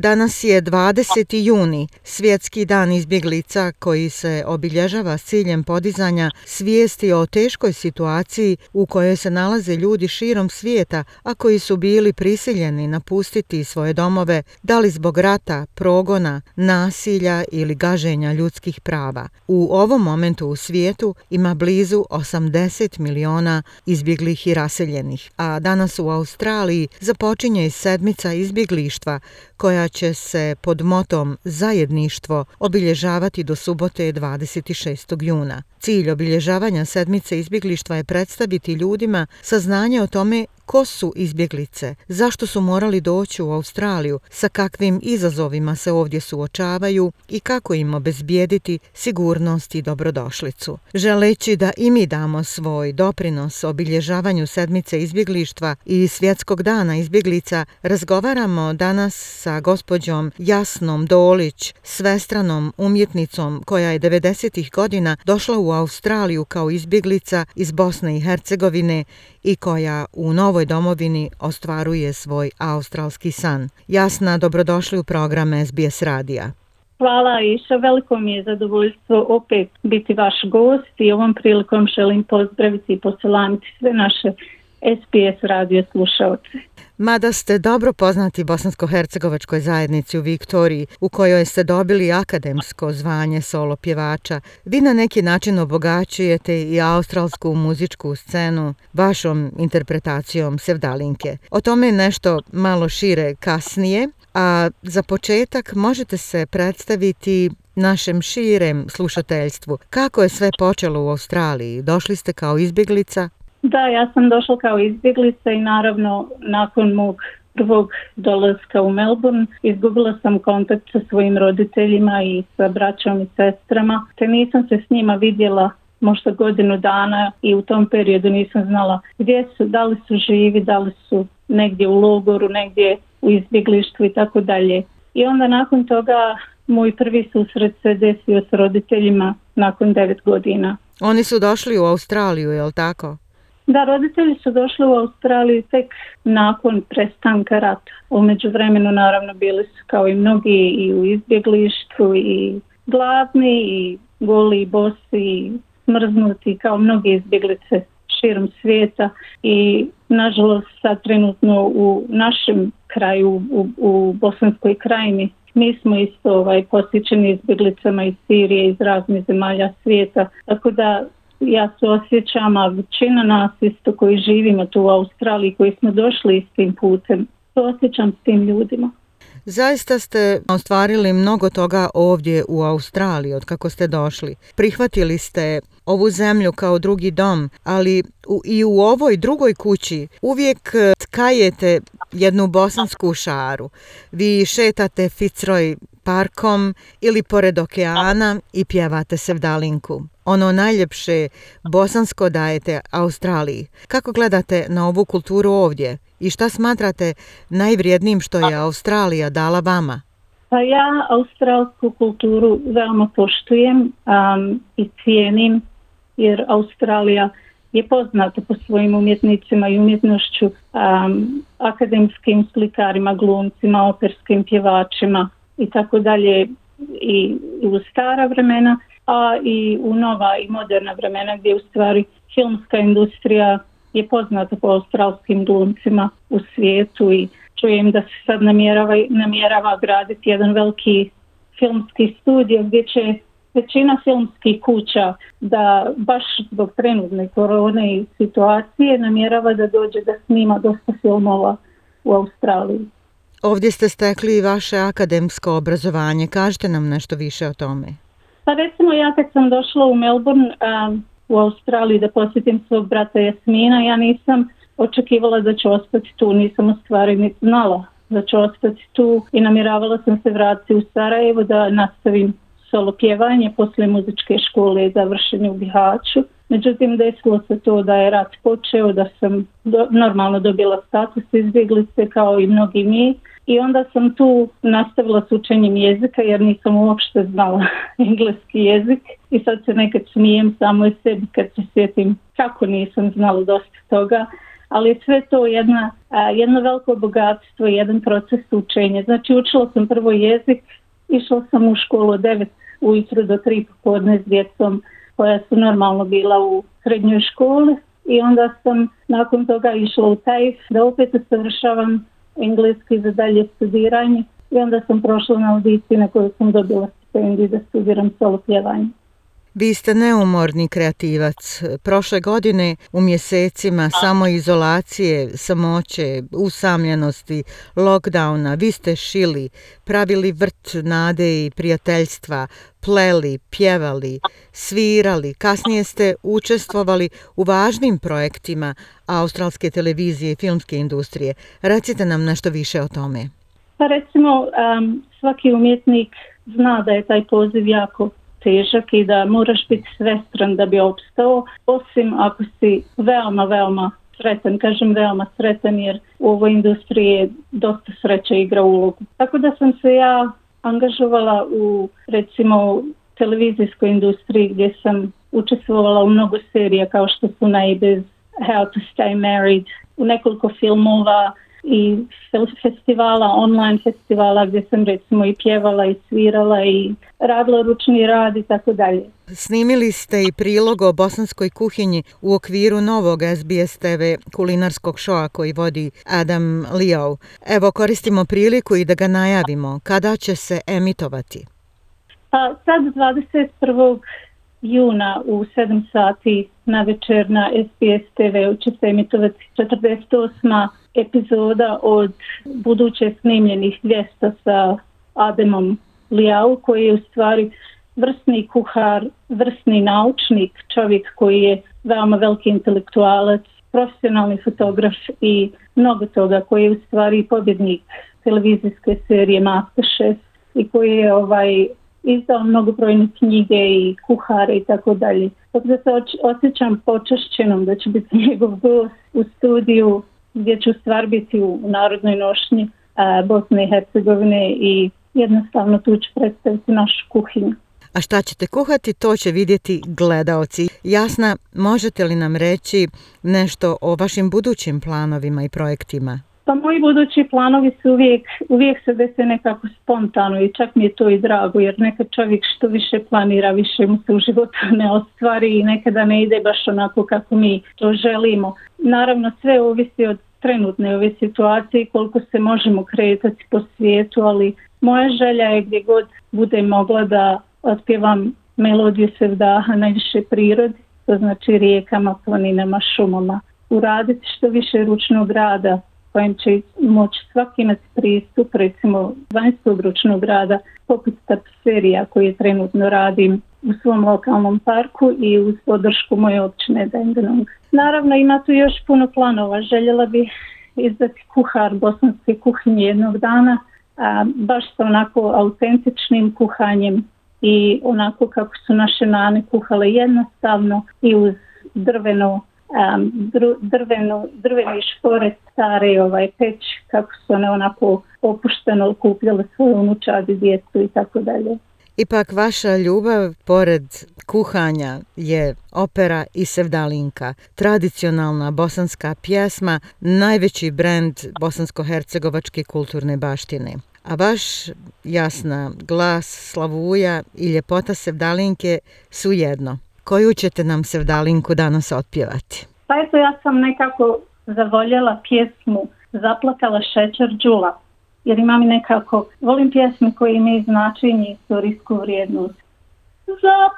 Danas je 20. juni, svjetski dan izbjeglica koji se obilježava s ciljem podizanja svijesti o teškoj situaciji u kojoj se nalaze ljudi širom svijeta, a koji su bili prisiljeni napustiti svoje domove, da li zbog rata, progona, nasilja ili gaženja ljudskih prava. U ovom momentu u svijetu ima blizu 80 miliona izbjeglih i raseljenih, a danas u Australiji započinje sedmica izbjeglištva koja će se pod motom Zajedništvo obilježavati do subote 26. juna. Cilj obilježavanja sedmice izbjeglištva je predstaviti ljudima saznanje o tome Ko su izbjeglice? Zašto su morali doći u Australiju? Sa kakvim izazovima se ovdje suočavaju i kako im obezbijediti sigurnost i dobrodošlicu? Želeći da i mi damo svoj doprinos obilježavanju sedmice izbjeglištva i Svjetskog dana izbjeglica, razgovaramo danas sa gospođom Jasnom Dolić, svestranom umjetnicom koja je 90. godina došla u Australiju kao izbjeglica iz Bosne i Hercegovine i koja u novoj domovini ostvaruje svoj australski san. Jasna, dobrodošli u program SBS radija. Hvala Iša, veliko mi je zadovoljstvo opet biti vaš gost i ovom prilikom želim pozdraviti i poselamiti sve naše SPS radio slušalce mada ste dobro poznati bosansko-hercegovačkoj zajednici u Viktoriji, u kojoj ste dobili akademsko zvanje solo pjevača, vi na neki način obogaćujete i australsku muzičku scenu vašom interpretacijom sevdalinke. O tome nešto malo šire kasnije, a za početak možete se predstaviti našem širem slušateljstvu. Kako je sve počelo u Australiji? Došli ste kao izbjeglica, da, ja sam došla kao izbjeglica i naravno nakon mog prvog dolaska u Melbourne izgubila sam kontakt sa svojim roditeljima i sa braćom i sestrama te nisam se s njima vidjela možda godinu dana i u tom periodu nisam znala gdje su, da li su živi, da li su negdje u logoru, negdje u izbjeglištvu i tako dalje. I onda nakon toga moj prvi susret se desio s roditeljima nakon devet godina. Oni su došli u Australiju, jel tako? Da, roditelji su došli u Australiju tek nakon prestanka rata. U međuvremenu naravno bili su kao i mnogi i u izbjeglištu i glavni i goli i bosi i smrznuti kao mnogi izbjeglice širom svijeta i nažalost sad trenutno u našem kraju u, Bosanskoj krajini mi smo isto ovaj, posjećeni izbjeglicama iz Sirije, iz raznih zemalja svijeta. Tako da ja se osjećam, a većina nas isto koji živimo tu u Australiji, koji smo došli tim putem, se osjećam s tim ljudima. Zaista ste ostvarili mnogo toga ovdje u Australiji od kako ste došli. Prihvatili ste ovu zemlju kao drugi dom, ali i u ovoj drugoj kući uvijek e, tkajete jednu bosansku šaru. Vi šetate Fitzroy parkom ili pored okeana i pjevate se dalinku ono najljepše bosansko dajete Australiji. Kako gledate na ovu kulturu ovdje i šta smatrate najvrijednijim što je Australija dala vama? Pa ja australsku kulturu veoma poštujem um, i cijenim jer Australija je poznata po svojim umjetnicima i umjetnošću, um, akademskim slikarima, glumcima, operskim pjevačima i tako dalje i u stara vremena a i u nova i moderna vremena gdje u stvari filmska industrija je poznata po australskim glumcima u svijetu i čujem da se sad namjerava, namjerava graditi jedan veliki filmski studio gdje će većina filmskih kuća da baš zbog trenutne korone i situacije namjerava da dođe da snima dosta filmova u Australiji. Ovdje ste stekli i vaše akademsko obrazovanje. Kažite nam nešto više o tome. Pa recimo ja kad sam došla u Melbourne u Australiji da posjetim svog brata Jasmina, ja nisam očekivala da ću ostati tu, nisam u stvari ni znala da ću ostati tu i namjeravala sam se vratiti u Sarajevo da nastavim solo pjevanje poslije muzičke škole i završenje u Bihaću. Međutim, desilo se to da je rat počeo, da sam normalno dobila status ste kao i mnogi mi i onda sam tu nastavila s učenjem jezika jer nisam uopšte znala engleski jezik i sad se nekad smijem samo i sebi kad se sjetim kako nisam znala dosta toga ali sve to jedna, jedno veliko bogatstvo, jedan proces učenja. Znači učila sam prvo jezik, išla sam u školu od 9 ujutro do 3 popodne s djecom koja su normalno bila u srednjoj školi i onda sam nakon toga išla u taj da opet usavršavam engleski za dalje studiranje i onda sam prošla na audiciju na kojoj sam dobila stipendiju da studiram solo pjevanje. Vi ste neumorni kreativac. Prošle godine u mjesecima samoizolacije, samoće, usamljenosti, lockdowna, vi ste šili, pravili vrt nade i prijateljstva, pleli, pjevali, svirali. Kasnije ste učestvovali u važnim projektima australske televizije i filmske industrije. Recite nam nešto više o tome. Pa recimo, svaki umjetnik zna da je taj poziv jako težak i da moraš biti svestran da bi opstao, osim ako si veoma, veoma sretan, kažem veoma sretan jer u ovoj industriji je dosta sreća igra ulogu. Tako da sam se ja angažovala u recimo televizijskoj industriji gdje sam učestvovala u mnogo serija kao što su Neighbors, How to Stay Married, u nekoliko filmova, i festivala, online festivala gdje sam recimo i pjevala i svirala i radila ručni rad i tako dalje. Snimili ste i prilog o bosanskoj kuhinji u okviru novog SBS TV kulinarskog šoa koji vodi Adam Liao. Evo koristimo priliku i da ga najavimo. Kada će se emitovati? Pa sad 21 juna u 7 sati na večer na SBS TV u emitovati 48. epizoda od buduće snimljenih 200 sa Ademom Lijau koji je u stvari vrsni kuhar, vrsni naučnik, čovjek koji je veoma veliki intelektualac, profesionalni fotograf i mnogo toga koji je u stvari pobjednik televizijske serije Masterchef i koji je ovaj izdao mnogobrojne knjige i kuhare i tako dalje. Tako da se osjećam počašćenom da će biti njegov gost u studiju gdje ću stvar biti u narodnoj nošnji Bosne i Hercegovine i jednostavno tu ću predstaviti našu kuhinju. A šta ćete kuhati, to će vidjeti gledaoci. Jasna, možete li nam reći nešto o vašim budućim planovima i projektima? Pa moji budući planovi su uvijek, uvijek se dese nekako spontano i čak mi je to i drago jer nekad čovjek što više planira više mu se u životu ne ostvari i nekada ne ide baš onako kako mi to želimo. Naravno sve ovisi od trenutne ove situacije koliko se možemo kretati po svijetu, ali moja želja je gdje god bude mogla da otpjevam melodiju sevdaha najviše prirodi, to znači rijekama, planinama, šumama. Uraditi što više ručnog rada, kojem će moći svaki imati pristup, recimo vanjskog ručnog rada, poput tapiserija koji trenutno radim u svom lokalnom parku i uz podršku moje općine Dengenong. Naravno ima tu još puno planova, željela bi izdati kuhar bosanske kuhinje jednog dana, baš sa onako autentičnim kuhanjem i onako kako su naše nane kuhale jednostavno i uz drveno um, drvenu, drveni špore, stare ovaj, peć, kako su one onako opušteno kupljale svoju unučad i djecu i tako dalje. Ipak vaša ljubav, pored kuhanja, je opera i sevdalinka. Tradicionalna bosanska pjesma, najveći brend bosansko-hercegovačke kulturne baštine. A vaš jasna glas, slavuja i ljepota sevdalinke su jedno – koju ćete nam se danas otpjevati? Pa eto ja sam nekako zavoljela pjesmu Zaplakala šećer džula jer imam nekako, volim pjesme koje imaju značenje i istorijsku vrijednost. Zaplakala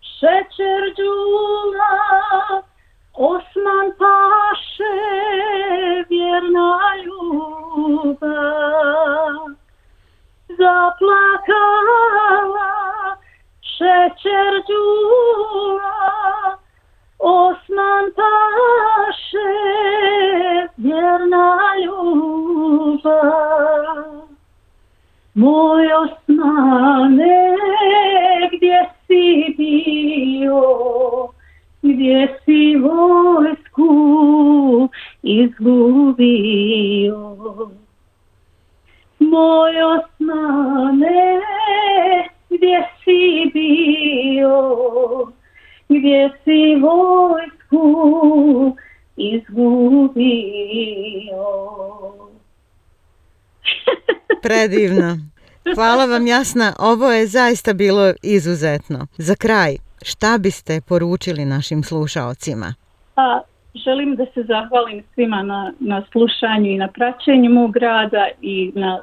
šećer džula Osman paše vjerna ljubav Zaplakala Şekercuma Осман Паше Верна люба Мой Османе Где си био Где си войску Изгубио Мой Османе Где si bio, gdje si vojsku izgubio. Predivno. Hvala vam Jasna, ovo je zaista bilo izuzetno. Za kraj, šta biste poručili našim slušaocima? Pa, želim da se zahvalim svima na, na slušanju i na praćenju mog rada i na e,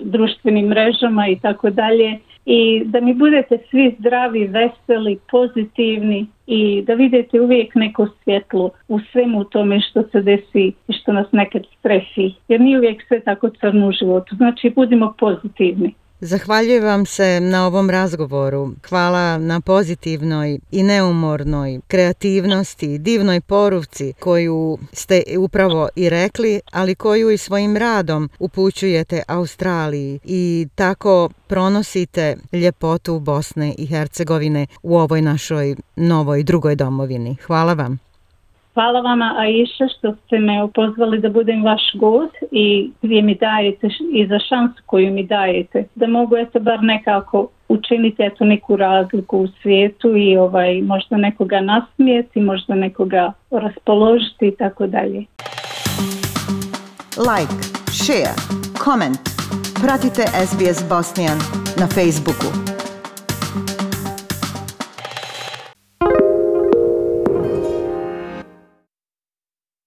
društvenim mrežama i tako dalje i da mi budete svi zdravi, veseli, pozitivni i da vidite uvijek neko svjetlo u svemu tome što se desi i što nas nekad stresi. Jer nije uvijek sve tako crno u životu. Znači budimo pozitivni. Zahvaljujem vam se na ovom razgovoru. Hvala na pozitivnoj i neumornoj kreativnosti, divnoj poruvci koju ste upravo i rekli, ali koju i svojim radom upućujete Australiji i tako pronosite ljepotu Bosne i Hercegovine u ovoj našoj novoj drugoj domovini. Hvala vam. Hvala vama Aisha što ste me upozvali da budem vaš god i gdje mi dajete i za šansu koju mi dajete. Da mogu eto bar nekako učiniti eto neku razliku u svijetu i ovaj možda nekoga nasmijeti, možda nekoga raspoložiti i tako dalje. Like, share, comment. Pratite SBS Bosnian na Facebooku.